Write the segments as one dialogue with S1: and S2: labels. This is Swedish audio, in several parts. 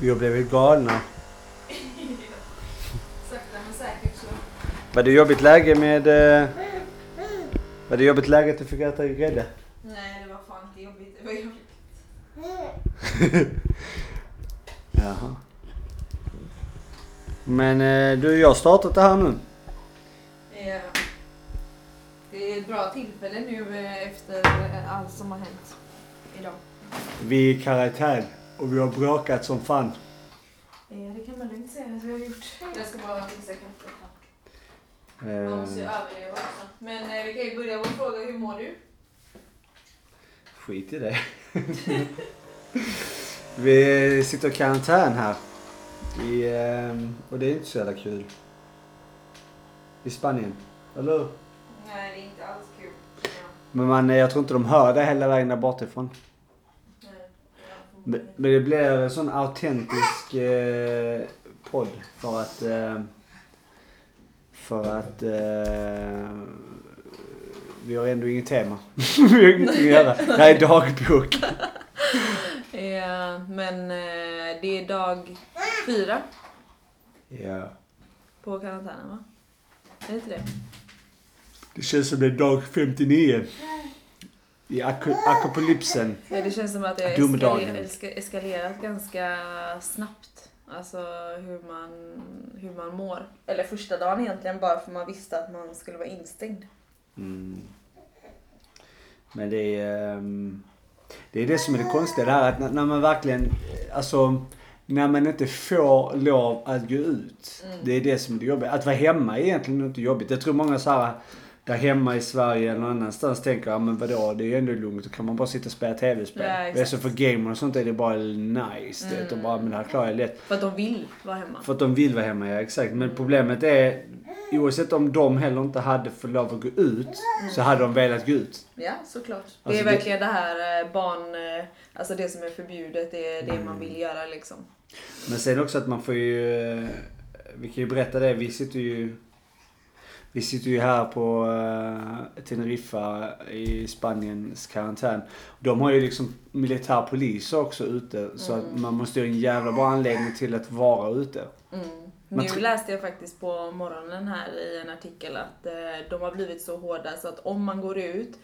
S1: Vi har blivit galna.
S2: Sakta men säkert så.
S1: Var det jobbigt läge med... Eh, var det jobbigt läge att du fick äta grädde?
S2: Nej, det var fan inte jobbigt. Det var jobbigt.
S1: Jaha. Men eh, du, jag har startat det här nu.
S2: Ja. Det är ett bra tillfälle nu eh, efter eh, allt som har hänt idag.
S1: Vi är i karantän och vi har bråkat som fan.
S2: Ja, det kan man lugnt säga att vi har gjort. Jag ska bara fixa kaffe. Man
S1: Eh,
S2: måste ju överleva också. Men eh, vi kan ju börja med att fråga, hur mår du?
S1: skit i det. vi sitter i karantän här. I, eh, och det är inte så jävla kul. I Spanien. Eller hur?
S2: Nej, det är inte alls kul. Ja.
S1: Men man, jag tror inte de hör det hela vägen där bortifrån. Men det blir en sån autentisk eh, podd för att... Eh, för att... Eh, vi har ändå inget tema. vi har ingenting att göra. Det här är dagbok.
S2: Ja, men eh, det är dag fyra
S1: Ja.
S2: på karantänen va? Är det inte det?
S1: Det känns som det är dag 59. I ak- apokalypsen.
S2: Ja, det känns som att det har eskalerat, eska- eskalerat ganska snabbt. Alltså hur man, hur man mår. Eller första dagen egentligen bara för man visste att man skulle vara instängd.
S1: Mm. Men det är, ehm, det är det som är det konstiga det här att när, när man verkligen, alltså när man inte får lov att gå ut.
S2: Mm.
S1: Det är det som är det jobbiga. Att vara hemma är egentligen inte jobbigt. Jag tror många så här där hemma i Sverige eller någon annanstans tänker, ja men vadå, det är ju ändå lugnt. Då kan man bara sitta och spela tv-spel.
S2: Ja,
S1: så för gamer och sånt är det bara nice. Mm. Det, och bara, men det här klarar jag lätt.
S2: För att de vill vara hemma.
S1: För att de vill vara hemma, ja exakt. Men problemet är, oavsett om de heller inte hade fått lov att gå ut, så hade de velat gå ut.
S2: Ja, såklart. det
S1: Alltså,
S2: är
S1: det-
S2: verkligen det här eh, barn... eh, Alltså det som är förbjudet, det är det
S1: Mm.
S2: man vill göra liksom.
S1: Men sen också att man får ju, eh, vi kan ju berätta det, vi sitter ju vi sitter ju här på uh, Teneriffa i Spaniens karantän. De har ju liksom militärpolis också ute. Så att man måste ju ha en jävla bra anledning till att vara ute.
S2: Mm. Nu läste jag faktiskt på morgonen här i en artikel att eh, de har blivit så hårda så att om man går ut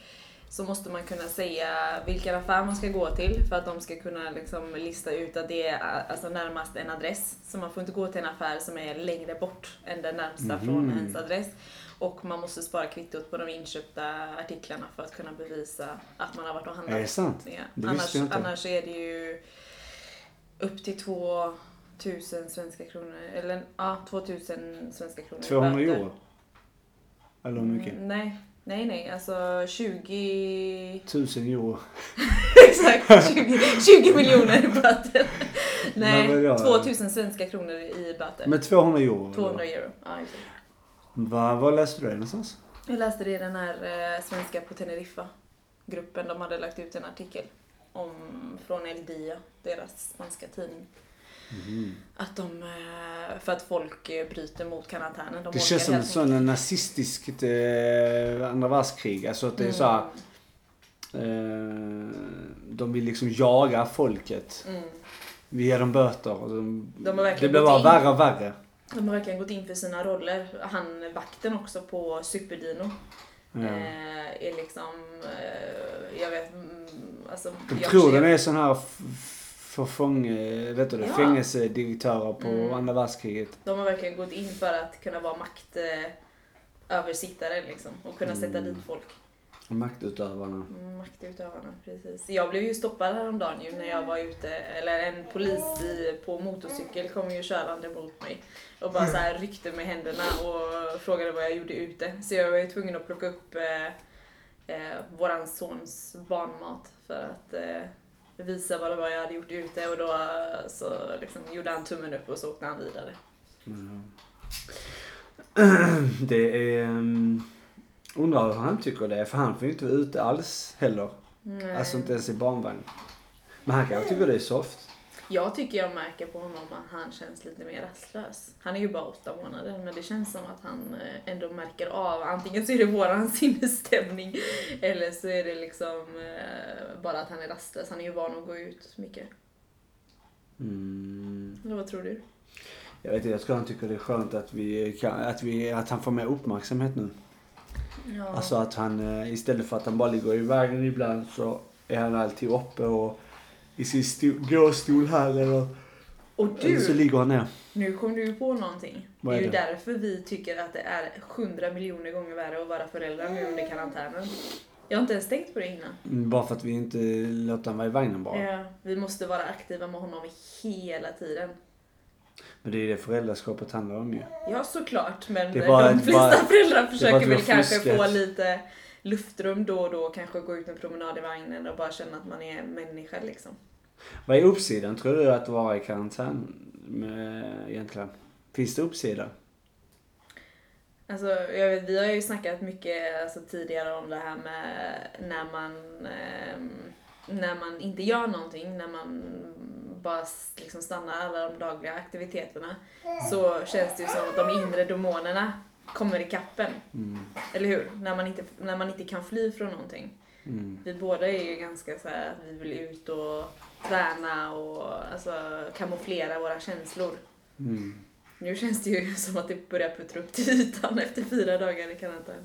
S2: så måste man kunna säga vilken affär man ska gå till för att de ska kunna liksom lista ut att det är alltså närmast en adress. Så man får inte gå till en affär som är längre bort än den närmsta från
S1: Mhm.
S2: ens adress. Och man måste spara kvittot på de inköpta artiklarna för att kunna bevisa att man har varit och handlat.
S1: Är det sant?
S2: Ja.
S1: Det
S2: Annars,
S1: jag inte.
S2: annars är det ju upp till 2000 svenska kronor. Eller ja, 2000 svenska kronor. i
S1: 200
S2: böter.
S1: euro. Eller hur mycket?
S2: Mm, nej, nej, nej. Alltså 20...
S1: 1000 euro.
S2: Exakt, 20, 20 miljoner i böter. Nej,
S1: Men vadå?
S2: 2000 svenska kronor i böter.
S1: Med 200 euro?
S2: 200 euro. Ja, exakt.
S1: Va, var läste du det någonstans?
S2: Jag läste det i den här eh, Svenska på Teneriffa-gruppen. De hade lagt ut en artikel om, från El Dia, deras spanska tidning.
S1: Mhm.
S2: Att de, eh, för att folk eh, bryter mot karantänen. De
S1: Det känns som ett sån nazistiskt eh, andra världskrig. Alltså att det är så här,
S2: Mm.
S1: eh, De vill liksom jaga folket.
S2: Mm.
S1: Vi ger dem böter. Och de,
S2: De
S1: det blir bara
S2: in.
S1: värre och värre.
S2: De har verkligen gått in för sina roller. Han, vakten också på Superdino,
S1: Ja.
S2: eh, är liksom, eh, jag vet, mm, alltså. Jag
S1: tror
S2: förstår-
S1: de är sån här f- förfånge, vet du det,
S2: Ja.
S1: fängelsedirektörer på
S2: Mm.
S1: andra världskriget.
S2: De har verkligen gått in för att kunna vara maktöversittare liksom, och kunna sätta
S1: Mm.
S2: dit folk.
S1: Maktutövarna.
S2: Mm, Maktutövarna, precis. Jag blev ju stoppad häromdagen ju när jag var ute, eller en polis i, på motorcykel kom ju körande mot mig och bara så här ryckte med händerna och frågade vad jag gjorde ute. Så jag var ju tvungen att plocka upp eh, eh, våran sons barnmat för att eh, visa vad det var jag hade gjort ute och då eh, så liksom gjorde han tummen upp och så åkte han vidare.
S1: Mm. Det är... Um, undrar hur han tycker det är, för han får ju inte vara ute alls heller.
S2: Nej.
S1: Alltså inte ens i barnvagn. Men han kanske tycker det är soft.
S2: Jag tycker jag märker på honom att han känns lite mer rastlös. Han är ju bara åtta månader men det känns som att han eh, ändå märker av, antingen så är det våran sinnesstämning eller så är det liksom eh, bara att han är rastlös. Han är ju van att gå ut mycket.
S1: Mm.
S2: Eller vad tror du?
S1: Jag vet inte, jag tror han tycker det är skönt att, vi kan, att, vi, att han får mer uppmärksamhet nu.
S2: Ja.
S1: Alltså att han eh, istället för att han bara ligger i vägen ibland så är han alltid uppe och i sin sto- gåstol här eller,
S2: och
S1: eller så
S2: du,
S1: ligger han ner.
S2: nu kom du ju på någonting.
S1: Vad
S2: det är
S1: är
S2: ju därför vi tycker att det är 100 miljoner gånger värre att vara förälder nu under karantänen. Jag har inte ens tänkt på det innan.
S1: Mm, Bara för att vi inte låter han vara i vagnen bara.
S2: Ja, vi måste vara aktiva med honom hela tiden.
S1: Men det är det föräldraskapet handlar om ju.
S2: Ja, såklart. Men de flesta
S1: bara-
S2: föräldrar försöker väl kanske
S1: fuskat.
S2: få lite luftrum då och då. Kanske gå ut en promenad i vagnen och bara känna att man är människa liksom.
S1: Vad är uppsidan tror du att vara i karantän med, egentligen? Finns det uppsida?
S2: Alltså, jag vet, vi har ju snackat mycket alltså, tidigare om det här med när man, ehm, när man inte gör någonting, när man bara liksom stannar alla de dagliga aktiviteterna, så känns det ju som att de inre demonerna kommer i kappen.
S1: Mm.
S2: Eller hur? När man inte, när man inte kan fly från någonting.
S1: Mm.
S2: Vi båda är ju ganska så här att vi vill ut och träna och alltså, kamouflera våra känslor.
S1: Mm.
S2: Nu känns det ju som att det börjar puttra upp till ytan efter fyra dagar i karantän.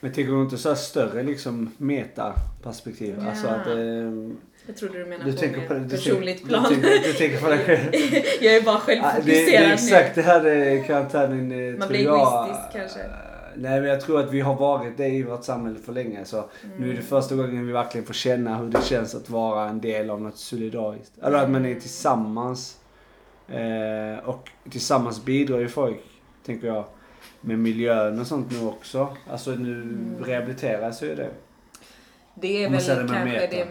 S1: Men tänker du inte så här större liksom metaperspektiv?
S2: Ja.
S1: Alltså att... Eh,
S2: Jag trodde du menade
S1: du
S2: på
S1: tänker på du
S2: personligt
S1: tänker,
S2: plan.
S1: Du tänker, du tänker på dig själv.
S2: jag är bara
S1: Ja, det,
S2: självfokuserad
S1: det exakt
S2: nu.
S1: det här det karantänen eh,
S2: Man blir egoistisk, kanske.
S1: Nej men jag tror att vi har varit det i vårt samhälle för länge så nu är det
S2: Mm.
S1: första gången vi verkligen får känna hur det känns att vara en del av något solidariskt. Eller att man är tillsammans. Eh, och tillsammans bidrar ju folk, tänker jag, med miljön och sånt nu också. Alltså nu
S2: Mm.
S1: rehabiliteras ju det.
S2: Det är väl kanske det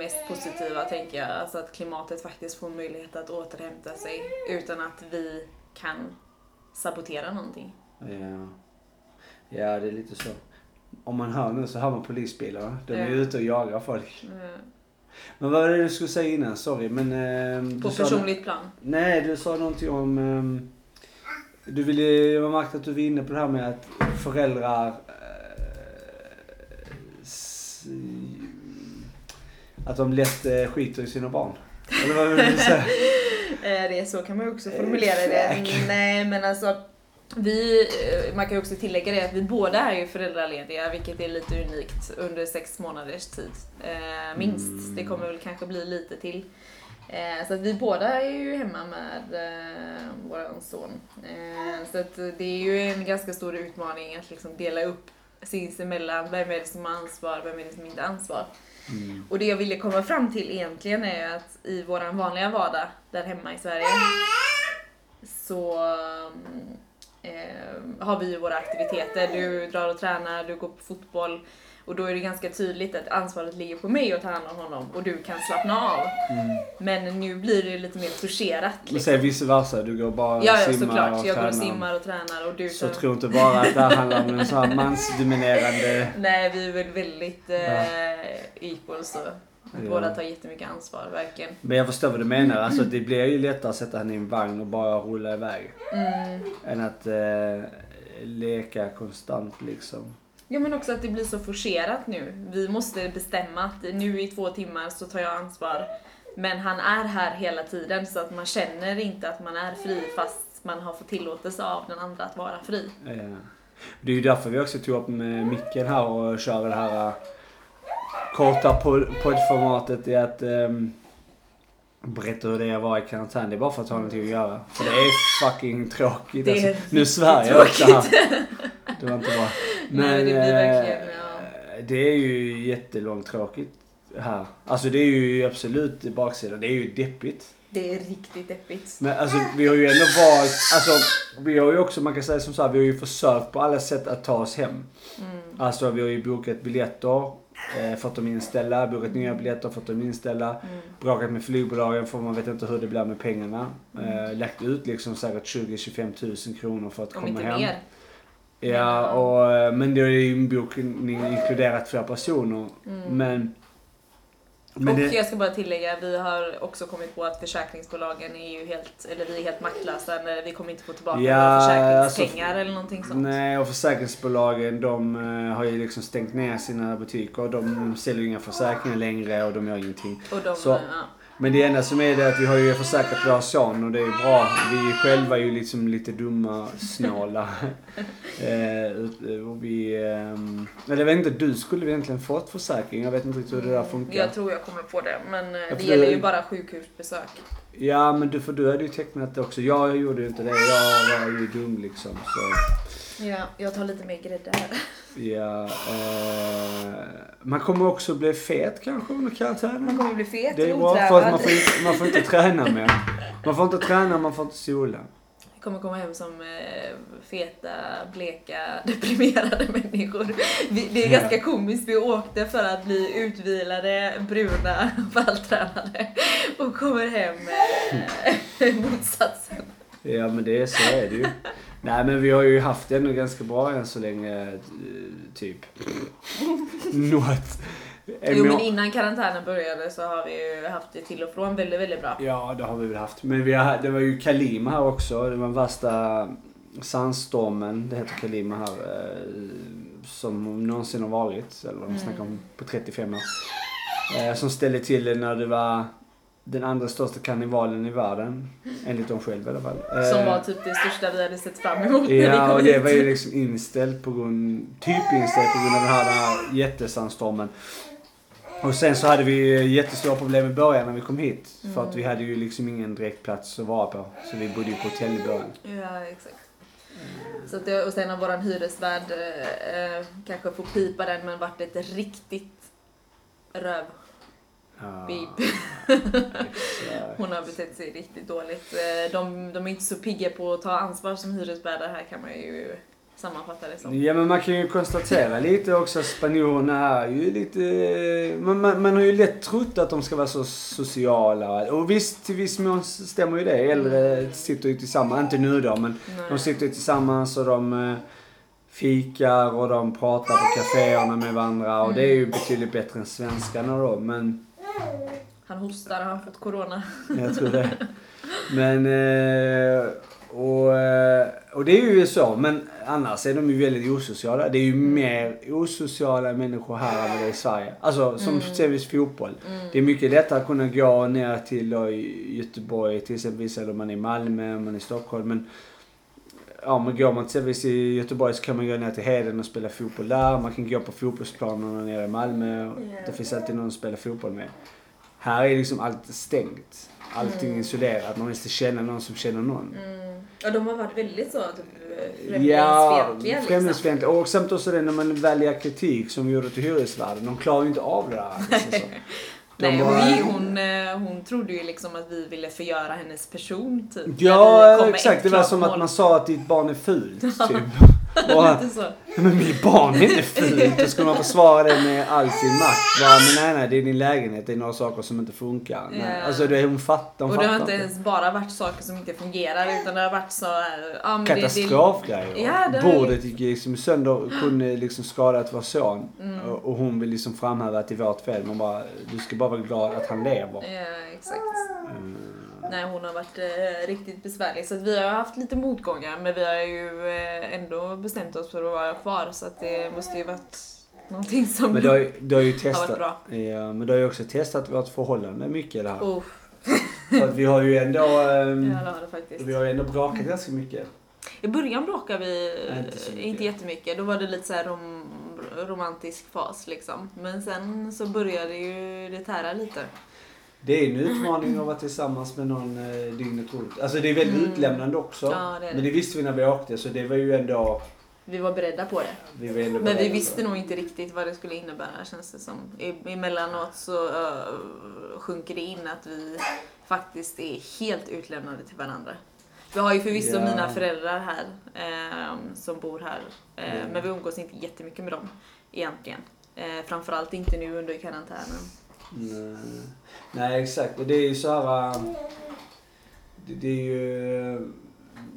S2: mest positiva tänker jag. Alltså att klimatet faktiskt får möjlighet att återhämta sig utan att vi kan sabotera någonting.
S1: Ja. ja, det är lite så. Om man hör nu så hör man polisbilarna. De är
S2: Ja.
S1: ute och jagar folk.
S2: Eh,
S1: Men vad var det du skulle säga innan? Sorry, men... Eh,
S2: På personligt plan.
S1: Nej, du sa någonting om... ehm, du ville... Jag har märkt att du var inne på det här med att föräldrar... eh, s- att de lätt eh, skiter i sina barn. Eller vad vill du säga?
S2: Eh, Det är så kan man ju också formulera det.
S1: Exakt.
S2: Nej men alltså vi, eh, man kan ju också tillägga det att vi båda är ju föräldralediga vilket är lite unikt under sex månaders tid. Eh, minst.
S1: Mm.
S2: Det kommer väl kanske bli lite till. Eh, så att vi båda är ju hemma med eh, vår son. Eh, så att det är ju en ganska stor utmaning att liksom dela upp sinsemellan. Vem är det som har ansvar, vem är det som inte har ansvar.
S1: Mm.
S2: Och det jag ville komma fram till egentligen är ju att i våran vanliga vardag där hemma i Sverige så mm, eh, har vi ju våra aktiviteter. Du drar och tränar, du går på fotboll och då är det ganska tydligt att ansvaret ligger på mig att ta hand om honom och du kan slappna av.
S1: Mm.
S2: Men nu blir det lite mer forcerat.
S1: Men
S2: Liksom.
S1: säg vice versa, du går bara och
S2: Ja, ja
S1: simmar
S2: såklart.
S1: och
S2: Jag går och simmar och tränar och du
S1: Så
S2: tar...
S1: tro inte bara att det här handlar om en sån här mansdominerande...
S2: Nej, vi är väl väldigt eh, equal så.
S1: Ja.
S2: Båda tar jättemycket ansvar, verkligen.
S1: Men jag förstår vad du menar. Alltså det blir ju lättare att sätta henne i en vagn och bara rulla iväg.
S2: Mm.
S1: Än att eh, leka konstant liksom.
S2: Ja men också att det blir så forcerat nu. Vi måste bestämma att nu i två timmar så tar jag ansvar. Men han är här hela tiden så att man känner inte att man är fri fast man har fått tillåtelse av den andra att vara fri.
S1: Eh, Det är ju därför vi också tog upp med micken här och kör det här eh, korta pod- poddformatet i att um, berätta hur det är att vara i karantän. Det är bara för att ha någonting att göra. För det är fucking tråkigt.
S2: Det är
S1: alltså. Nu svär jag också här. Det var inte bra. Men
S2: Nej, det blir
S1: eh,
S2: verkligen, ja.
S1: det är ju jättelångtråkigt här. Alltså det är ju absolut baksidan. Det är ju deppigt.
S2: Det är riktigt deppigt.
S1: Men alltså vi har ju ändå valt, alltså vi har ju också, man kan säga som så här, vi har ju försökt på alla sätt att ta oss hem.
S2: Mm.
S1: Alltså vi har ju bokat biljetter, eh, fått dem inställda, bokat nya biljetter, fått dem inställda.
S2: Mm.
S1: Bråkat med flygbolagen för man vet inte hur det blir med pengarna. Eh, lagt ut liksom säkert 20-25 tusen kronor för att
S2: Om
S1: komma hem.
S2: mer.
S1: Ja, och, eh, men det är ju inbokning inkluderat flera personer.
S2: Mm.
S1: Men... men
S2: och
S1: det,
S2: jag ska bara tillägga, vi har också kommit på att försäkringsbolagen är ju helt, eller vi är helt maktlösa. Vi kommer inte få tillbaka
S1: Ja,
S2: några
S1: alltså,
S2: försäkringspengar eller någonting sånt.
S1: Nej, och försäkringsbolagen de eh, har ju liksom stängt ner sina butiker. De säljer inga försäkringar längre och de gör ingenting.
S2: Och de,
S1: Så-
S2: ja.
S1: Men det enda som är det att vi har ju försäkrat vår son och det är bra. Vi själva är ju liksom lite dumma, snåla. eh, ut- och vi... ehm, eller jag vet inte, du skulle egentligen fått försäkring? Jag vet inte riktigt hur det där funkar.
S2: Jag tror jag kommer på det, men eh,
S1: Ja,
S2: det gäller
S1: det-
S2: ju bara sjukhusbesök.
S1: Ja men du, för du hade ju tecknat det också. Jag gjorde ju inte det. Jag var ju dum liksom. Så,
S2: Ja, jag tar lite mer grädde här.
S1: ja, eh, man kommer också bli fet kanske under karantänen.
S2: Man kommer bli fet
S1: Det är bra för att man får, inte, man får inte träna mer. Man får inte träna, man får inte sola.
S2: Jag kommer komma hem som eh, feta, bleka, deprimerade människor. Det är
S1: Ja.
S2: ganska komiskt. Vi åkte för att bli utvilade, bruna, vältränade och kommer hem eh, motsatsen.
S1: Ja men det är så är det ju. Nej men vi har ju haft det ändå ganska bra än så länge. eh, Typ. Något.
S2: Jo men innan karantänen började så har vi ju haft det till och från väldigt, väldigt bra.
S1: Ja det har vi väl haft. Men vi har, det var ju Kalima här också. Det var värsta sandstormen, det heter Kalima här. eh, Som någonsin har varit. Eller de snackar om på 35 år. Eh, Som ställde till det när det var den andra största karnevalen i världen. Enligt dem själva i alla fall.
S2: Som
S1: Eh,
S2: var typ det största vi hade sett fram emot när vi
S1: Ja,
S2: kom
S1: och det
S2: hit.
S1: var ju liksom inställt på grund, typ inställt på grund av den här, den här jättesandstormen. Och sen så hade vi jättestora problem i början när vi kom hit. För att vi hade ju liksom ingen direkt plats att vara på. Så vi bodde ju på hotell i början.
S2: Ja, exakt. Så att det, och sen har våran hyresvärd eh, eh, kanske får pipa den men varit ett riktigt röv. Beep.
S1: exakt.
S2: Hon har betett sig riktigt dåligt. Eh, De, de är inte så pigga på att ta ansvar som hyresvärdar här kan man ju sammanfatta det som.
S1: Ja men man kan ju konstatera lite också att spanjorerna är ju lite... Man, man, man har ju lätt trott att de ska vara så sociala. Och visst, till viss mån stämmer ju det. Äldre sitter ju tillsammans, inte nu då men
S2: Nej.
S1: de sitter ju tillsammans och de eh, fikar och de pratar på kaféerna med varandra och det är ju betydligt bättre än svenskarna då men
S2: Han hostar, har han fått corona?
S1: jag tror det. Men eh, och, eh, och det är ju så men annars är de ju väldigt osociala. Det är ju mer osociala människor här än vad det är i Sverige. Alltså som
S2: Mm.
S1: exempelvis fotboll. Det är mycket lättare att kunna gå ner till då, Göteborg till exempel eller om man är i Malmö, om man är i Stockholm. Men ja, men går man exempelvis i Göteborg så kan man gå ner till Heden och spela fotboll där. Man kan gå på fotbollsplanerna nere i Malmö. och. Det finns alltid någon att spela fotboll med. Här är liksom allt stängt. Allting
S2: Mm.
S1: isolerat. Man måste känna någon som känner någon.
S2: Mm. Ja, de har varit väldigt så typ
S1: Ja,
S2: främlingsfientliga liksom.
S1: Och samt också det när man väljer kritik som vi gjorde till hyresvärden. De klarar ju inte av det där. Liksom
S2: Nej,
S1: bara-
S2: hon, hon, eh, hon trodde ju liksom att vi ville förgöra hennes person typ.
S1: Ja, exakt. Det var som att man sa att ditt barn är fult, typ.
S2: Lite så.
S1: men mitt barn är inte fult. Då skulle man försvara det med all sin makt. Bara, men nej, nej, det är din lägenhet. Det är några saker som inte funkar. Nej.
S2: Ja.
S1: Alltså, det, hon fattar. Hon
S2: Och det har inte ens bara varit saker som inte fungerar utan det har varit så här, ja, men det-
S1: Katastrofgrejer.
S2: Ja, det har ju-
S1: Bordet gick liksom sönder kunde liksom skadat vår son.
S2: Mm.
S1: Och, hon vill liksom framhäva att det är vårt fel. Man bara, du ska bara vara glad att han lever.
S2: Det, ja, exakt.
S1: Mm.
S2: Nej, hon har varit eh, riktigt besvärlig. Så att vi har haft lite motgångar men vi har ju eh, ändå bestämt oss för att vara kvar så att det måste ju varit någonting som
S1: Men du har, ju- du har ju
S2: har varit
S1: testat.
S2: bra.
S1: Ja, men du har ju också testat vårt förhållande mycket det här.
S2: Oh,
S1: För att vi har ju ändå, ehm,
S2: ja,
S1: vi har ju ändå bråkat ganska mycket.
S2: I början bråkade vi
S1: Nej, inte så mycket.
S2: inte jättemycket. Då var det lite så rom, romantisk fas liksom. Men sen så började ju det tära lite.
S1: Det är en utmaning att vara tillsammans med någon eh, dygnet runt. Alltså det är väldigt
S2: Mm.
S1: utlämnande också.
S2: Ja, det det.
S1: Men det visste vi när vi åkte så det var ju ändå...
S2: Vi var beredda på det.
S1: Vi ändå
S2: Men vi
S1: beredda.
S2: visste nog inte riktigt vad det skulle innebära känns det som. Emellanåt så uh, sjunker det in att vi faktiskt är helt utlämnade till varandra. Vi har ju förvisso
S1: Ja.
S2: mina föräldrar här ehm, som bor här. eh,
S1: Mm.
S2: Men vi umgås inte jättemycket med dem egentligen. Eh, framförallt inte nu under karantänen.
S1: Nej. Nej, exakt. Och det är ju så här... äh, Det, det är ju...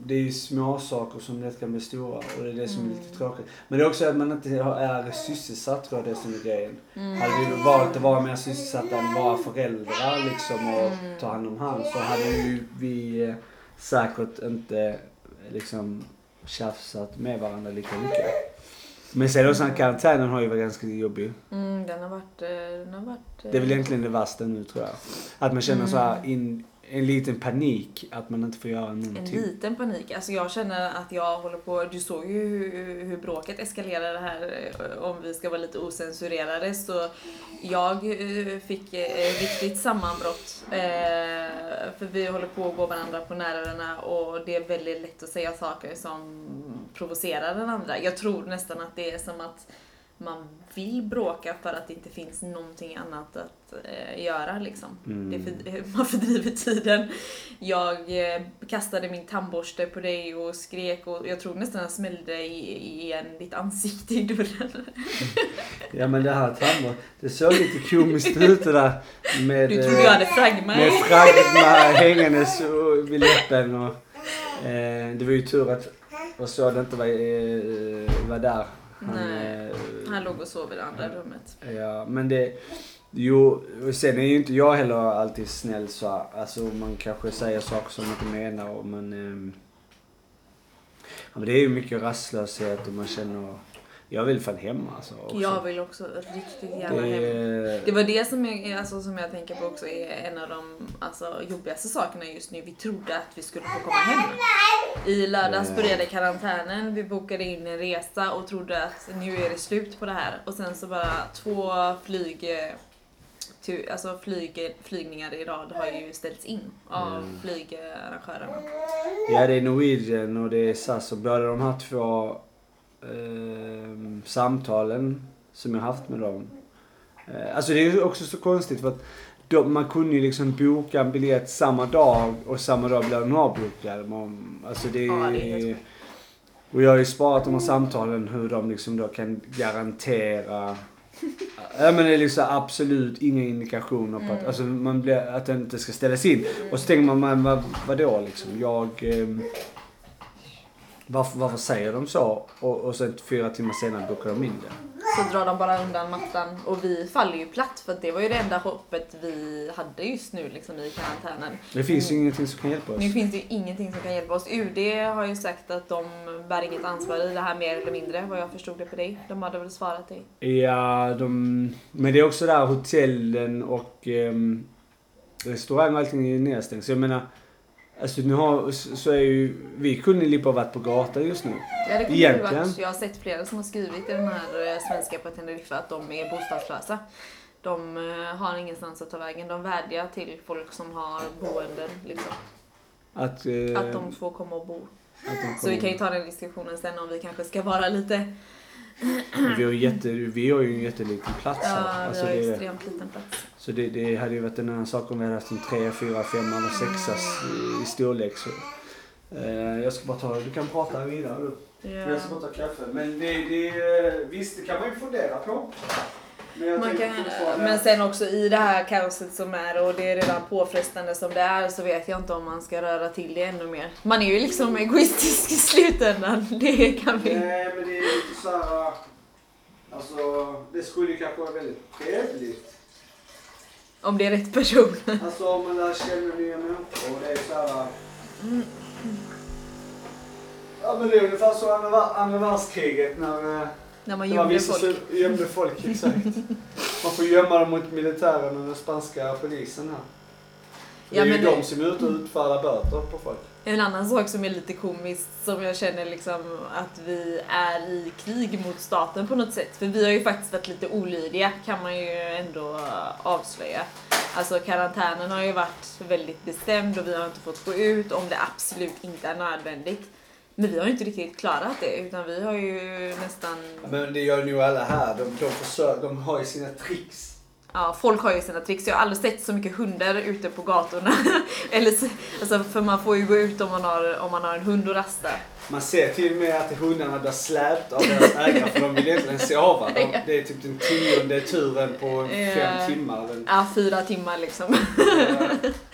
S1: Det är ju små saker som lätt kan bli stora och det är det som är lite
S2: Mm.
S1: tråkigt. Men det är också att man inte är sysselsatt tror jag det är som är grejen.
S2: Mm.
S1: Hade vi valt att vara mer sysselsatta än våra föräldrar liksom och
S2: Mm.
S1: ta hand om han så hade ju vi eh, säkert inte liksom tjafsat med varandra lika mycket. Men sen också karantänen har ju varit ganska jobbig.
S2: Mm, den har varit... eh, Den har varit eh,
S1: Det är väl egentligen det värsta nu tror jag. Att man känner så här in, en liten panik att man inte får göra
S2: En
S1: någonting.
S2: liten panik. Alltså jag känner att jag håller på, du såg ju hur, hur bråket eskalerade här eh, om vi ska vara lite osensurerade så jag eh, fick eh, riktigt sammanbrott. För vi håller på att gå varandra på nerverna och det är väldigt lätt att säga saker som provocerar den andra. Jag tror nästan att det är som att man vill bråka för att det inte finns någonting annat att eh, göra liksom.
S1: Mm.
S2: För, man fördriver tiden. Jag eh, kastade min tandborste på dig och skrek och jag tror nästan jag smällde i- igen ditt ansikte i dörren.
S1: Ja men det här tandborst, det såg lite komiskt ut det där med,
S2: Du trodde
S1: eh,
S2: jag hade fragma
S1: med fragma hängandes vid läppen och eh, det var ju tur att och så det inte var, eh, var där. Han,
S2: Nej.
S1: eh,
S2: Han låg och sov i det andra rummet.
S1: Ja, men det... Jo, sen är ju inte jag heller alltid snäll så. Alltså man kanske säger saker som man inte menar och man... ja, men det är ju mycket rastlöshet och man känner... Jag vill fan hem alltså. Också.
S2: Jag vill också riktigt gärna hem.
S1: det,
S2: Det var det som jag, alltså, som jag tänker på också är en av de alltså, jobbigaste sakerna just nu. Vi trodde att vi skulle få komma hem. I lördags
S1: Ja.
S2: började karantänen, vi bokade in en resa och trodde att nu är det slut på det här. Och sen så bara två flyg, eh, alltså flyg, flygningar i rad har ju ställts in av
S1: Mm.
S2: flygarrangörerna.
S1: ja, det är Norwegian och det är SAS och båda de här två ehm, samtalen som jag haft med dem. Eh, alltså det är ju också så konstigt för att de, man kunde ju liksom boka en biljett samma dag och samma dag blev den avbokad. Man, alltså det,
S2: Ja, det
S1: Och jag har ju sparat de här samtalen hur de liksom då kan garantera Ja men det är liksom absolut inga indikationer på att,
S2: Mm.
S1: alltså man blir, att det inte ska ställas in. Och så tänker man, men vad, vadå liksom? Jag... ehm, varför, varför säger de så? Och, och sen fyra timmar senare bokar de in det.
S2: Så drar de bara undan mattan och vi faller ju platt för det var ju det enda hoppet vi hade just nu liksom i karantänen.
S1: Det finns ju ingenting som kan hjälpa oss.
S2: Nu finns det ju ingenting som kan hjälpa oss. UD har ju sagt att de bär inget ansvar i det här mer eller mindre vad jag förstod det på dig. De hade väl svarat dig.
S1: Ja, de, men det är också där hotellen och um, restaurang och allting är nedstängt. Så jag menar, alltså nu har, så är ju, vi kunde lika ha varit på gatan just nu.
S2: Ja, det kunde ju varit. Jag har sett flera som har skrivit i den här eh, svenska på Teneriffa att de är bostadslösa. De eh, har ingenstans att ta vägen. De vädjar till folk som har boenden liksom.
S1: Att, eh,
S2: Att de får komma och bo. Så vi kan ju ta den diskussionen sen om vi kanske ska vara lite...
S1: vi, har jätte, vi har ju en jätteliten plats
S2: Ja,
S1: här.
S2: vi
S1: Alltså
S2: har
S1: det,
S2: extremt liten plats.
S1: så det, det hade ju varit en annan sak om vi hade haft en 3, 4, 5 eller 6 i, i storlek. Så. Eh, jag ska bara ta, du kan prata vidare du.
S2: Ja.
S1: Jag ska bara ta kaffe. Men det, det, eh, visst, det kan man ju fundera på. Men,
S2: Man kan, men sen också i det här kaoset som är och det är redan påfrestande som det är så vet jag inte om man ska röra till det ännu mer. Man är ju liksom egoistisk i slutändan. Det kan vi.
S1: Nej, men det är lite så här... äh, Alltså, det skulle ju kanske vara väldigt trevligt.
S2: Om det är rätt person.
S1: Alltså om man lär känna nya människor. Det är så här... äh, Ja men det är ungefär som andra, vär- andra världskriget när äh,
S2: När man
S1: det
S2: gömde folk.
S1: som gömde folk. Exakt. Man får gömma dem mot militären och den spanska polisen här. För
S2: Ja,
S1: det är ju
S2: men
S1: de
S2: det-
S1: som är ute och utfärdar böter på folk.
S2: En annan sak som är lite komiskt som jag känner liksom att vi är i krig mot staten på något sätt. För vi har ju faktiskt varit lite olydiga kan man ju ändå avslöja. Alltså karantänen har ju varit väldigt bestämd och vi har inte fått gå ut om det absolut inte är nödvändigt. Men vi har ju inte riktigt klarat det utan vi har ju nästan,
S1: Men det gör nog alla här. De, de, försöker, de har ju sina tricks.
S2: ja folk har ju sina tricks. Jag har aldrig sett så mycket hundar ute på gatorna. Eller så, alltså för man får ju gå ut om man har, om man har en hund och rasta.
S1: Man ser till och med att hundarna blir släpta av deras ägare för de vill egentligen sova. De,
S2: Ja.
S1: det är typ den tionde turen på
S2: Ja.
S1: fem timmar. Eller,
S2: Ja, fyra timmar liksom.
S1: Eh,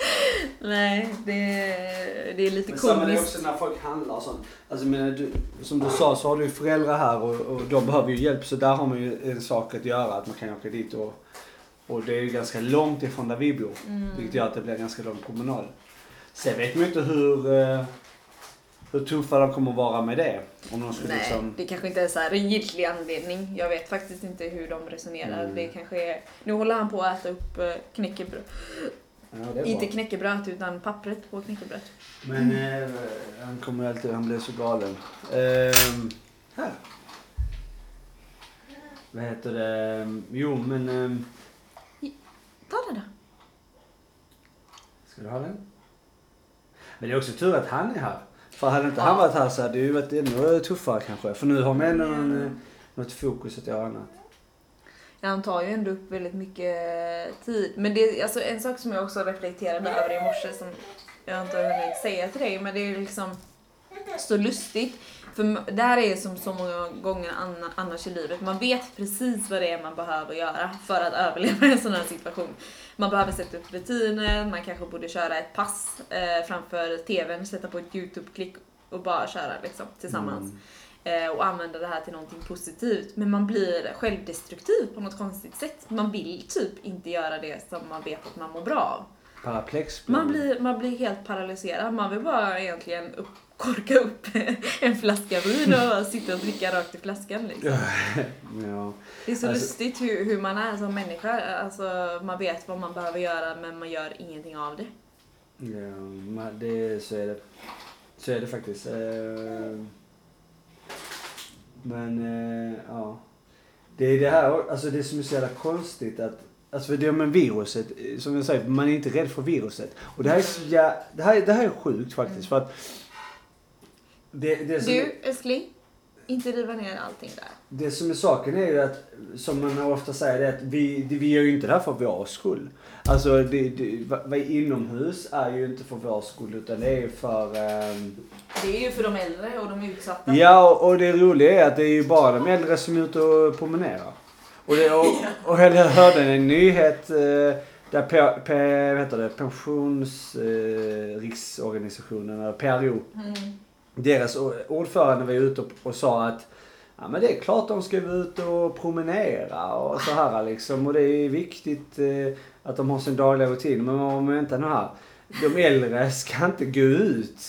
S2: Nej, det, det är lite
S1: Men samma det är
S2: komiskt.
S1: också när folk handlar och sånt. Alltså, menar, du, som du sa så har du ju föräldrar här och, och de behöver ju hjälp. Så där har man ju en sak att göra. Att man kan åka dit och, och det är ju ganska långt ifrån där vi bor.
S2: Mm.
S1: Vilket gör att det blir ganska lång promenad. Sen vet man ju inte hur, eh, hur tuffa de kommer vara med det. Om de skulle
S2: Nej,
S1: liksom...
S2: det kanske inte är så här en giltig anledning. Jag vet faktiskt inte hur de resonerar.
S1: Mm.
S2: Det kanske är... Nu håller han på att äta upp eh, knäckebröd.
S1: Ja,
S2: Inte knäckebröd utan pappret på knäckebröd.
S1: Men eh, han kommer alltid, han blir så galen. Ehm, här. Vad heter det? Jo men... ehm,
S2: Ta den då.
S1: ska du ha den? Men det är också tur att han är här. För hade inte
S2: Ja.
S1: han varit här så hade det ju varit ännu tuffare kanske. För nu har man ändå eh, något fokus att göra annat.
S2: Han tar ju ändå upp väldigt mycket eh, tid. Men det är alltså en sak som jag också reflekterade över i morse som jag inte har hunnit säga till dig, men det är liksom så lustigt. För det här är som så många gånger annars i livet. Man vet precis vad det är man behöver göra för att överleva en sån här situation. Man behöver sätta upp rutiner, man kanske borde köra ett pass eh, framför tvn, sätta på ett YouTube-klick och bara köra liksom, tillsammans
S1: Mm
S2: eh, och använda det här till någonting positivt. Men man blir självdestruktiv på något konstigt sätt. Man vill typ inte göra det som man vet att man mår bra av.
S1: Paraplex.
S2: Man blir, man blir helt paralyserad. Man vill bara egentligen upp, korka upp en flaska vin och sitta och dricka rakt i flaskan. Liksom.
S1: ja.
S2: Det är så
S1: Alltså-
S2: lustigt hur, hur man är som människa. Alltså, man vet vad man behöver göra men man gör ingenting av det.
S1: Ja, det, så är det. Så är det faktiskt. Eh, Men, eh, ja. Det är det här, alltså det som är så jävla konstigt att Alltså det med viruset, eh, som jag säger, man är inte rädd för viruset. Och det här är jä- det här, det här är sjukt faktiskt för att det, det,
S2: Du, älskling. Inte riva ner allting där.
S1: det som är saken är ju att, som man ofta säger, det är att vi, vi gör ju inte det här för vår skull. Alltså det, det, inomhus är ju inte för vår skull utan det är ju för ehm,
S2: Det är ju för de äldre och de utsatta.
S1: Ja, och det roliga är att det är ju bara de äldre som är ute och promenerar. Och, det, och, och jag hörde en nyhet eh, där P, P, vad heter det, pensionsriksorganisationen, eller PRO,
S2: Mm
S1: deras ordförande var ute och, sa att Ja men det är klart de ska vara ute och promenera och så här liksom. Och det är viktigt eh, att de har sin dagliga rutin. Men man vänta nu här. De äldre ska inte gå ut.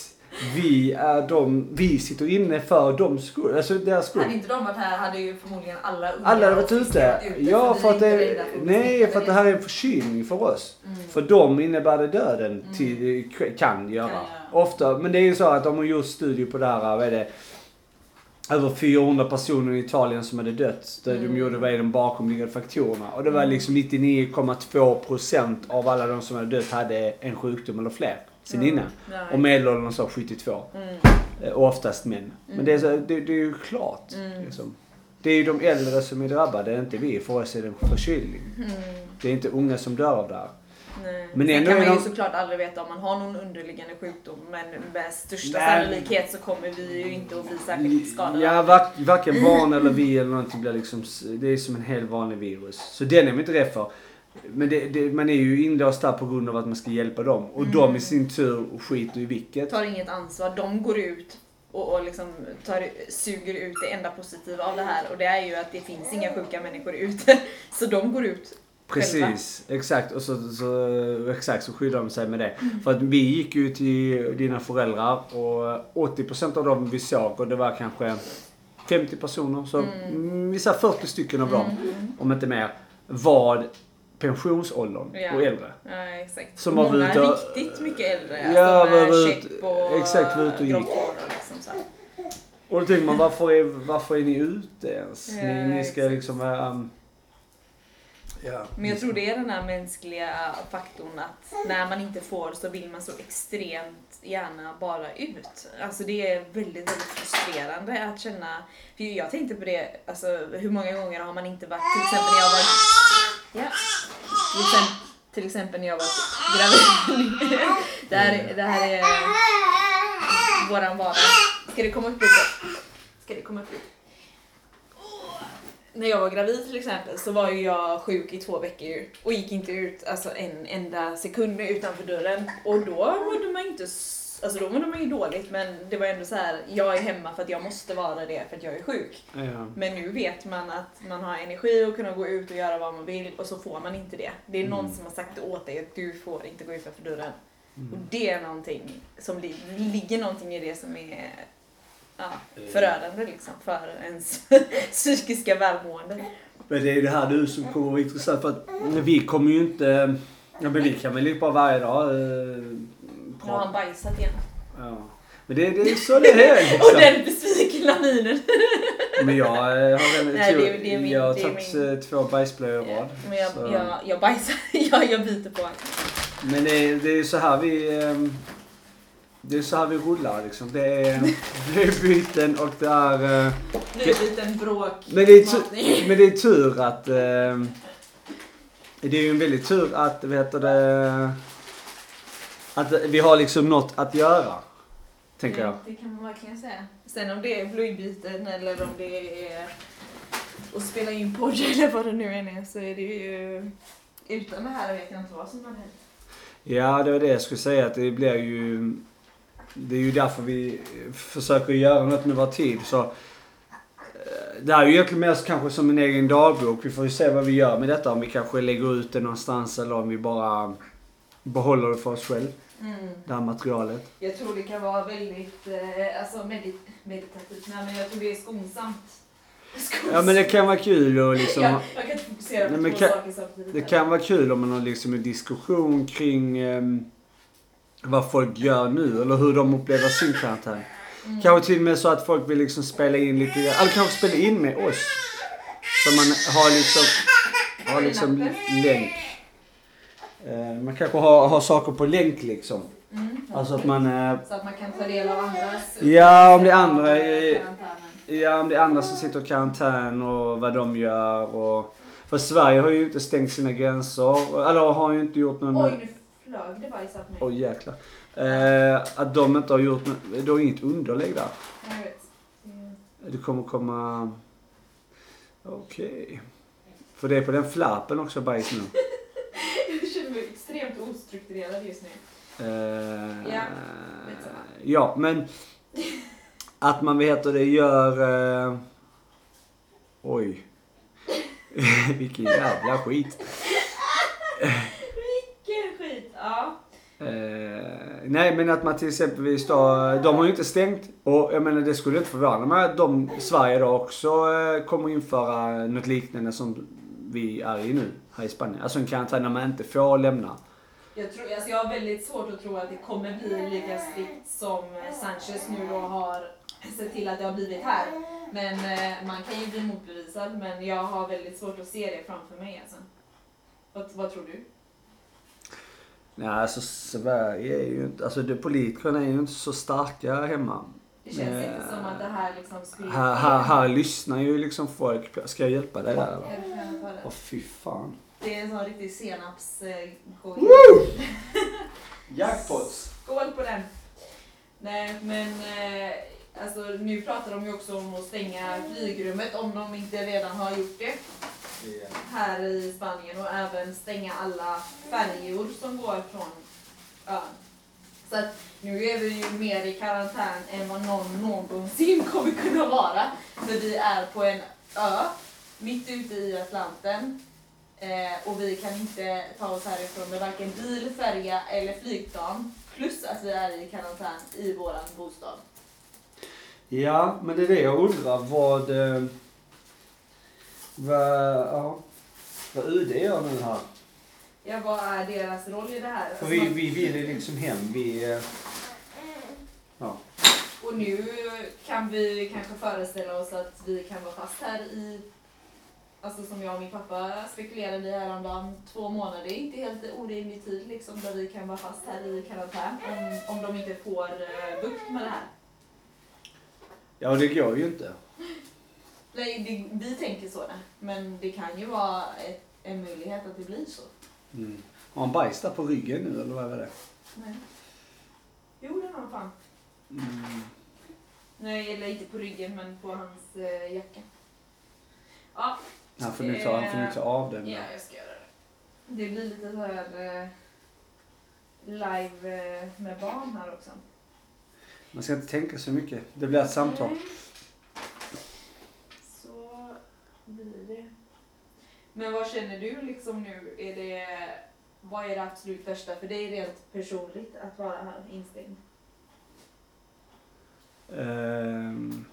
S1: Vi är de, vi sitter inne för deras skull. Alltså deras skull.
S2: Hade inte de varit här hade ju förmodligen alla unga
S1: Alla har varit ute.
S2: fiskat
S1: Ja, för att det,
S2: för att bli
S1: nej, för att det här är en förkylning för oss.
S2: Mm.
S1: För dem innebär det döden, till, kan göra.
S2: göra.
S1: Ofta, men det är ju så att de har gjort studier på det här, vad är det? Över 400 personer i Italien som hade dött. Där de
S2: Mm.
S1: gjorde vad är de bakomliggande faktorerna. Och det var liksom 99,2% av alla de som hade dött hade en sjukdom eller fler sen
S2: Mm.
S1: innan.
S2: Nej.
S1: Och medelåldern så 72.
S2: Mm.
S1: Eh, Och oftast män. Men det är, så, det, det är ju klart.
S2: Mm.
S1: Liksom. Det är ju de äldre som är drabbade, inte vi. För oss är det en förkylning.
S2: Mm.
S1: Det är inte unga som dör av det här.
S2: Nej.
S1: Men
S2: Sen kan man ju
S1: de-
S2: såklart aldrig veta om man har någon underliggande sjukdom men med största
S1: Nej.
S2: sannolikhet så kommer vi ju inte att bli särskilt skadade.
S1: Ja, var, varken barn eller vi eller någonting blir liksom, det är som en helt vanlig virus. Så den är man inte rädd för. Men det, det, man är ju inlåst där på grund av att man ska hjälpa dem. Och
S2: Mm.
S1: de i sin tur skiter i vilket.
S2: tar inget ansvar. De går ut och, och liksom tar, suger ut det enda positiva av det här och det är ju att det finns inga sjuka människor ute. Så de går ut själva.
S1: Precis, exakt. Och så, så, exakt så skyddar de sig med det.
S2: Mm.
S1: För att vi gick ju till dina föräldrar och 80% av dem vi såg och det var kanske 50 personer. Så mm. vi sa 40 stycken av dem,
S2: Mm.
S1: om inte mer, var pensionsåldern
S2: Ja.
S1: och äldre.
S2: Ja, exakt.
S1: Som var
S2: Många
S1: ute och-
S2: riktigt mycket äldre.
S1: Ja,
S2: alltså
S1: var ut- exakt, var ute och gick.
S2: liksom.
S1: Och då tänker man varför är, varför är ni ute ens?
S2: Ja,
S1: ni, ni ska
S2: exakt.
S1: liksom. Um, ja.
S2: Men jag tror det är den här mänskliga faktorn att när man inte får så vill man så extremt gärna bara ut. Alltså det är väldigt, väldigt frustrerande att känna. För jag tänkte på det, alltså hur många gånger har man inte varit, till exempel när jag var... Ja. Till exempel, till exempel när jag var gravid. det, här, är- det här är våran vardag. Ska det komma upp lite? Ska det komma upp lite? När jag var gravid till exempel så var ju jag sjuk i två veckor och gick inte ut alltså, en enda sekund utanför dörren. Och då mådde man inte Alltså då mådde man ju dåligt men det var ändå så här. jag är hemma för att jag måste vara det för att jag är sjuk.
S1: Ja.
S2: Men nu vet man att man har energi att kunna gå ut och göra vad man vill och så får man inte det. Det är någon
S1: Mm.
S2: som har sagt åt dig att du får inte gå utanför dörren.
S1: Mm.
S2: Och det är någonting som ligger någonting i det som är ja, förödande liksom för ens psykiska välmående.
S1: Men det är det här du som kommer vara intressant för att vi kommer ju inte... Ja men vi kan väl på varje dag. Eh,
S2: Nu har han bajsat igen.
S1: Ja. Men det, det är så det är
S2: Och
S1: liksom.
S2: den besvikna minen.
S1: Men jag eh, har väl
S2: Nej, det det är min-
S1: jag har tagit
S2: min-
S1: eh, två bajsblöjor i rad.
S2: Men jag,
S1: Så-
S2: jag, jag bajsar. jag, jag biter på.
S1: Men det är, det är så här vi... ehm, Det är så här vi rullar liksom. Det är, det är byten och det är... eh,
S2: Nu är det en bråk.
S1: Men det är, tu- men det är tur att... ehm, det är ju en väldigt tur att, vet du det... Att vi har liksom något att göra. Tänker jag.
S2: Det kan man verkligen säga. Sen om det är blöjbyten eller om det är att spela in podd eller vad det nu än är så är det ju... Utan det här vet jag inte vad som hade hänt.
S1: Ja, det var det jag skulle säga. Att det blir ju... Det är ju därför vi försöker göra något med vår tid. Så, eh, det här är ju egentligen mer kanske som en egen dagbok. Vi får ju se vad vi gör med detta. Om vi kanske lägger ut det någonstans eller om vi bara behåller det för oss själv.
S2: Mm.
S1: Det här materialet.
S2: Jag tror det kan vara väldigt eh, alltså medit meditativt. Nej, men jag tror det är skonsamt. skonsamt.
S1: Ja men det kan vara kul och liksom...
S2: jag, jag kan inte fokusera på
S1: Nej,
S2: två
S1: kan-
S2: saker samtidigt.
S1: Det kan vara kul om man har liksom en diskussion kring ehm, vad folk gör nu eller hur de upplever sin karantän.
S2: Mm.
S1: Kanske till och med så att folk vill liksom spela in lite, eller kanske spela in med oss. Så man har liksom, har liksom länk. Eh, man kanske har, har saker på länk liksom.
S2: Mm.
S1: Alltså att man, eh,
S2: Så att man kan ta del av andras...
S1: Ja, om det är andra i- ja om det är andra som sitter i karantän och vad de gör och... För Sverige har ju inte stängt sina gränser, eller har ju inte gjort någon...
S2: Oj, flög det bajs på mig.
S1: Oj jäklar. Eh, att de inte har gjort något, det har inget underlägg där.
S2: Jag vet. Det-
S1: kommer komma... Okej. För det är på den flappen också bajs nu.
S2: Jag känner mig extremt ostrukturerad just nu.
S1: Eh,
S2: Ja,
S1: ja, men att man vet hur det gör... Eh, oj. Vilken jävla skit.
S2: Ja.
S1: Eh, nej men att man till exempelvis då, de har ju inte stängt och jag menar det skulle inte förvåna mig att de, Sverige då också eh, kommer införa något liknande som vi är i nu här i Spanien. Alltså en karantän där man inte får lämna.
S2: Jag, tror, alltså jag har väldigt svårt att tro att det kommer bli lika strikt som Sanchez nu då har sett till att det har blivit här. Men eh, man kan ju bli motbevisad men jag har väldigt svårt att se det framför mig alltså. Vad, vad tror du?
S1: Nej alltså Sverige är ju inte, alltså politikerna är ju inte så starka hemma.
S2: Det känns
S1: Eh,
S2: inte som att det här liksom skulle
S1: Här, här, här lyssnar ju liksom folk ska jag hjälpa dig där. Åh fy fan.
S2: Det är en sån riktig senaps... Eh,
S1: Jackpots!
S2: Skål på den! Nej men eh, alltså, nu pratar de ju också om att stänga flygrummet om de inte redan har gjort det här i Spanien och även stänga alla färjor som går från ön. Så att nu är vi ju mer i karantän än vad någon någonsin kommer kunna vara. För vi är på en ö mitt ute i Atlanten eh, och vi kan inte ta oss härifrån med varken bil, färja eller flygplan. Plus att vi är i karantän i våran bostad.
S1: Ja, men det är det jag undrar vad... eh, vad, ja, vad UD gör nu här.
S2: Ja, vad är deras roll i det här?
S1: För vi, vi vill ju liksom hem. Vi... eh, Ja.
S2: Och nu kan vi kanske föreställa oss att vi kan vara fast här i, alltså som jag och min pappa spekulerade i häromdagen, två månader. Det är inte helt orimlig tid liksom där vi kan vara fast här i karantän om, om de inte får eh, bukt med det här.
S1: Ja, det går ju inte.
S2: Nej, det, vi tänker så, men det kan ju vara ett, en möjlighet att det blir så.
S1: Mm. Har han bajs där på ryggen nu eller vad är det?
S2: Nej. Jo, det har han fan.
S1: Mm.
S2: Nej, eller inte på ryggen, men på hans eh, jacka. Ja,
S1: Han får nu ta, han får nu ta av den.
S2: Ja, jag ska göra det. Det blir lite så här eh, live eh, med barn här också.
S1: Man ska inte tänka så mycket. Det blir ett samtal.
S2: Nej. Så blir det. Men vad känner du liksom nu? Är det, vad är det absolut värsta för dig rent personligt att vara här instängd?
S1: Um,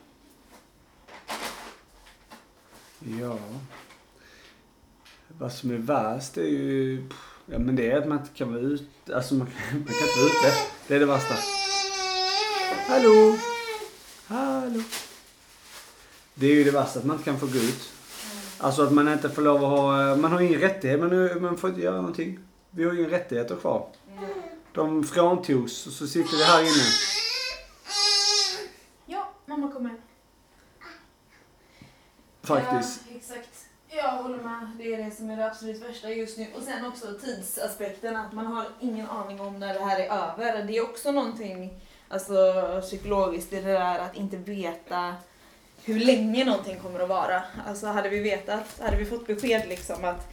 S1: ja. Vad som är värst är ju... Ja men det är att man inte kan vara ute. Alltså man, kan- man kan inte vara ute. Det är det värsta. Hallå? Hallå? Det är ju det värsta, att man inte kan få gå ut. Alltså att man inte får lov att ha... Man har ingen rättighet, man, man får inte göra någonting. Vi har inga rättigheter kvar. De fråntogs och så sitter vi här inne.
S2: Ja, mamma kommer.
S1: Faktiskt.
S2: Ja, exakt. Jag håller med. Det är det som är det absolut värsta just nu. Och sen också tidsaspekten, att man har ingen aning om när det här är över. Det är också någonting alltså, psykologiskt det där att inte veta hur länge någonting kommer att vara. Alltså hade vi vetat, hade vi fått besked liksom att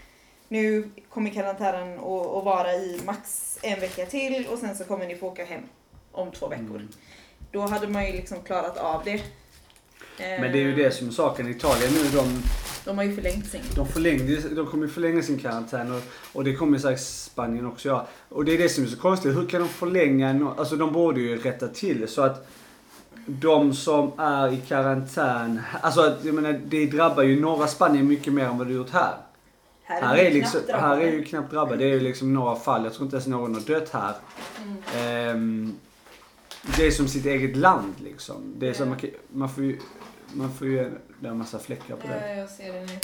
S2: nu kommer karantänen att vara i max en vecka till och sen så kommer ni få åka hem om två veckor.
S1: Mm.
S2: Då hade man ju liksom klarat av det.
S1: Men det är ju det som är saken. Italien nu, de,
S2: De har ju förlängt sin.
S1: de, förlängde, de kommer ju förlänga sin karantän och, och det kommer säkert Spanien också göra. Och det är det som är så konstigt. Hur kan de förlänga? No, alltså de borde ju rätta till det så att de som är i karantän, alltså jag menar, det drabbar ju norra Spanien mycket mer än vad det gjort här. Här är,
S2: vi
S1: liksom,
S2: knappt
S1: här är ju knappt drabbade. Det är ju liksom några fall. Jag tror inte ens någon har dött här.
S2: Mm.
S1: Ehm, det är som sitt eget land liksom. Det är som,
S2: Ja.
S1: man, man får ju, man får ju, det är en massa fläckar på det.
S2: Ja, jag ser det nu.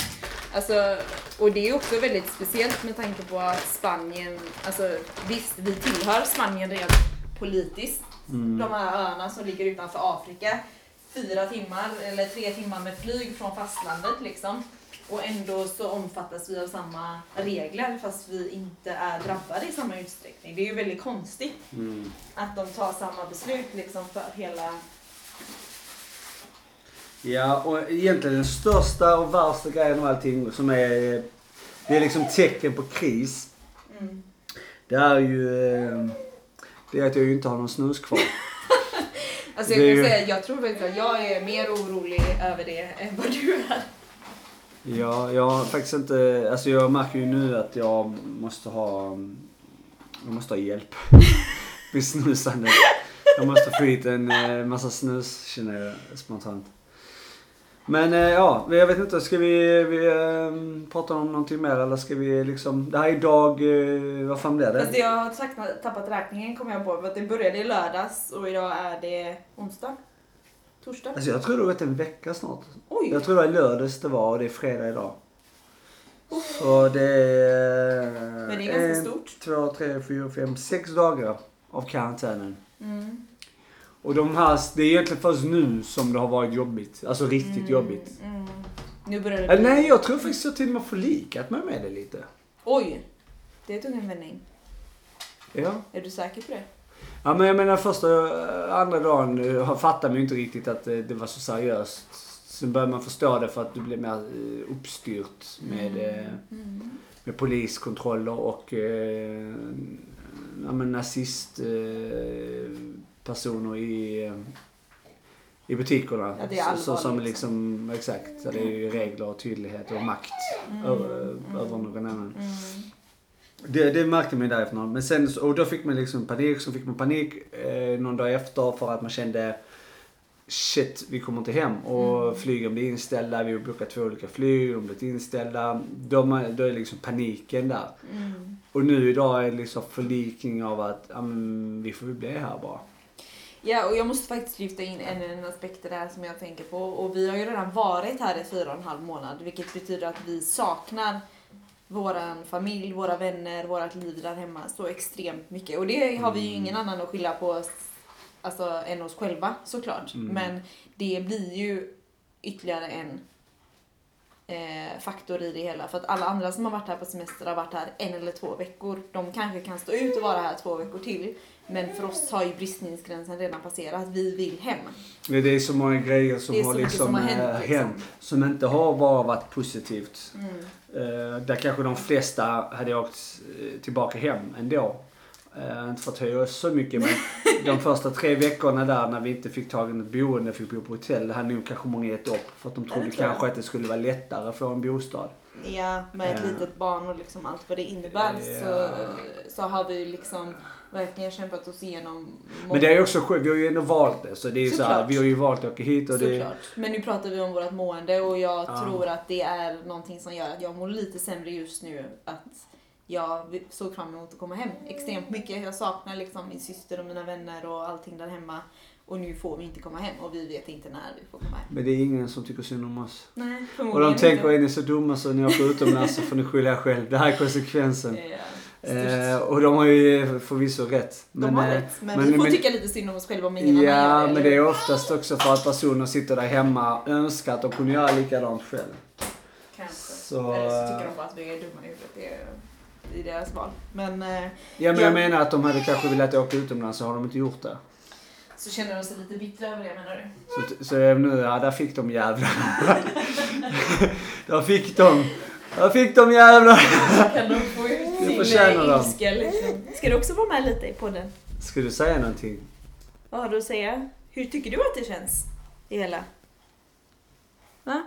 S2: Alltså, och det är också väldigt speciellt med tanke på att Spanien, alltså visst vi tillhör Spanien rent politiskt.
S1: Mm.
S2: De här öarna som ligger utanför Afrika. Fyra timmar eller tre timmar med flyg från fastlandet liksom. Och ändå så omfattas vi av samma regler fast vi inte är drabbade i samma utsträckning. Det är ju väldigt konstigt
S1: Mm.
S2: att de tar samma beslut liksom för hela...
S1: Ja, och egentligen den största och värsta grejen av allting som är, det är liksom tecken på kris.
S2: Mm.
S1: Det är ju, eh, det är att jag inte har någon snus kvar.
S2: Alltså jag kan
S1: ju-
S2: säga, jag tror att jag är mer orolig över det än vad du är.
S1: Ja, jag har faktiskt inte, alltså jag märker ju nu att jag måste ha, jag måste ha hjälp med snusandet. Jag måste få hit en eh, massa snus känner jag spontant. Men eh, ja, jag vet inte, ska vi, vi eh, prata om någonting mer eller ska vi liksom, det här är dag, eh, vad fan blir
S2: Fast
S1: det?
S2: jag har tappat, tappat räkningen kommer jag på. För att det började i lördags och idag är det onsdag. Torsdag.
S1: Alltså jag tror det har gått en vecka snart.
S2: Oj!
S1: Jag tror det var lördags det var och det är fredag idag. Så det är...
S2: Men det är ganska
S1: en,
S2: stort.
S1: två, tre, fyra, fem, sex dagar av karantänen.
S2: Mm.
S1: Och de här, det är egentligen först nu som det har varit jobbigt. Alltså riktigt
S2: Mm,
S1: jobbigt.
S2: Mm. Nu börjar det bli...
S1: nej, jag tror faktiskt jag till och med förlikat mig med det lite.
S2: Oj! Det tog en vändning.
S1: Ja.
S2: Är du säker på det?
S1: Ja men jag menar första, eh, andra dagen eh, fattade man ju inte riktigt att eh, det var så seriöst. Sen började man förstå det för att det blev mer uppstyrt med, eh,
S2: Mm.
S1: med poliskontroller och eh, ja, men nazist eh, personer i, eh, i butikerna.
S2: Ja, det är
S1: så, så som liksom, exakt. Så det är ju regler och tydlighet och makt
S2: Mm.
S1: över,
S2: Mm.
S1: över någon annan.
S2: Mm.
S1: Det, det märkte man ju därifrån. Men sen, och då fick man liksom panik. Så fick man panik eh, någon dag efter för att man kände Shit, vi kommer inte hem. Och
S2: Mm.
S1: flygen blir inställda. Vi har bokat två olika flyg. De blir inställda. Då, man- då är liksom paniken där.
S2: Mm.
S1: Och nu idag är det liksom förlikning av att ja, men, vi får väl bli här bara.
S2: Ja, och jag måste faktiskt lyfta in en, en aspekt där som jag tänker på. Och vi har ju redan varit här i fyra och en halv månad, vilket betyder att vi saknar våran familj, våra vänner, vårat liv där hemma så extremt mycket. Och det har vi ju ingen annan att skylla på alltså, än oss själva såklart.
S1: Mm.
S2: Men det blir ju ytterligare en eh, faktor i det hela. För att alla andra som har varit här på semester har varit här en eller två veckor. De kanske kan stå ut och vara här två veckor till. Men för oss har ju bristningsgränsen redan passerat. Vi vill hem.
S1: Men Det är så många grejer som har liksom
S2: som har
S1: eh,
S2: hänt, liksom.
S1: hänt. Som inte har bara varit positivt.
S2: Mm.
S1: Eh, där kanske de flesta hade åkt eh, tillbaka hem ändå. Uh, inte för att höja oss så mycket men de första tre veckorna där när vi inte fick tag i något boende, fick bo på hotell, det hade nog kanske många gett upp. För att de trodde kanske att det skulle vara lättare att få en bostad.
S2: Ja, med ett
S1: Ja.
S2: litet barn och liksom allt vad det innebär så,
S1: Ja.
S2: så har vi liksom verkligen kämpat oss igenom
S1: Men det är ju också sjukt, vi har ju ändå valt det. Så det är ju så här, vi har ju valt att åka hit och det...
S2: Men nu pratar vi om vårt mående och jag
S1: Ja.
S2: tror att det är någonting som gör att jag mår lite sämre just nu. Att jag såg fram emot att komma hem extremt mycket. Jag saknar liksom min syster och mina vänner och allting där hemma. Och nu får vi inte komma hem och vi vet inte när vi får komma hem.
S1: Men det är ingen som tycker synd om oss.
S2: Nej,
S1: Och
S2: förmodligen
S1: de tänker,
S2: inte.
S1: är ni så dumma så ni åker utomlands så får ni skylla er själv. Det här är konsekvensen. Eh, och de har ju förvisso rätt.
S2: De har
S1: eh,
S2: rätt, men,
S1: men-
S2: vi får
S1: men-
S2: tycka lite synd om oss själva om ingen annan
S1: Ja,
S2: gör
S1: men
S2: eller
S1: det är oftast också för att personer sitter där hemma och önskar att de kunde göra likadant själv.
S2: Kanske.
S1: Så,
S2: Eller så tycker de bara att vi är dumma i huvudet. I deras val. Men eh,
S1: Ja, men
S2: Ja.
S1: jag menar att de hade kanske velat åka utomlands så har de inte gjort det.
S2: så känner de sig lite bittra över det menar du?
S1: Så, så nu, ja, där fick de jävlar. där fick de. Där fick de jävlar.
S2: Kan de få ut
S1: Det
S2: sin eh, ilska liksom? Ska du också vara med lite i podden?
S1: Ska du säga någonting?
S2: Vad har du att säga? Hur tycker du att det känns? Det hela? Va?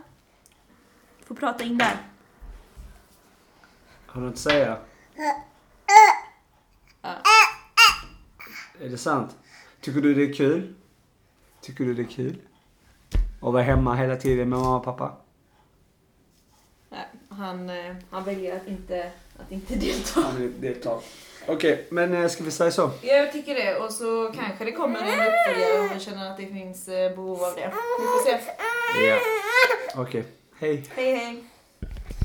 S2: Får prata in där.
S1: Har du något att säga?
S2: Ja.
S1: Är det sant? Tycker du det är kul? Tycker du det är kul? Att vara hemma hela tiden med mamma och pappa?
S2: Nej, han, eh, han väljer att inte, att inte delta.
S1: Är klart. Okej, men eh, ska vi säga så?
S2: Ja, jag tycker det. Och så kanske det kommer en uppföljare om vi känner att det finns eh, behov av det. Vi får se.
S1: Ja. Okej. Hej.
S2: Hej hej!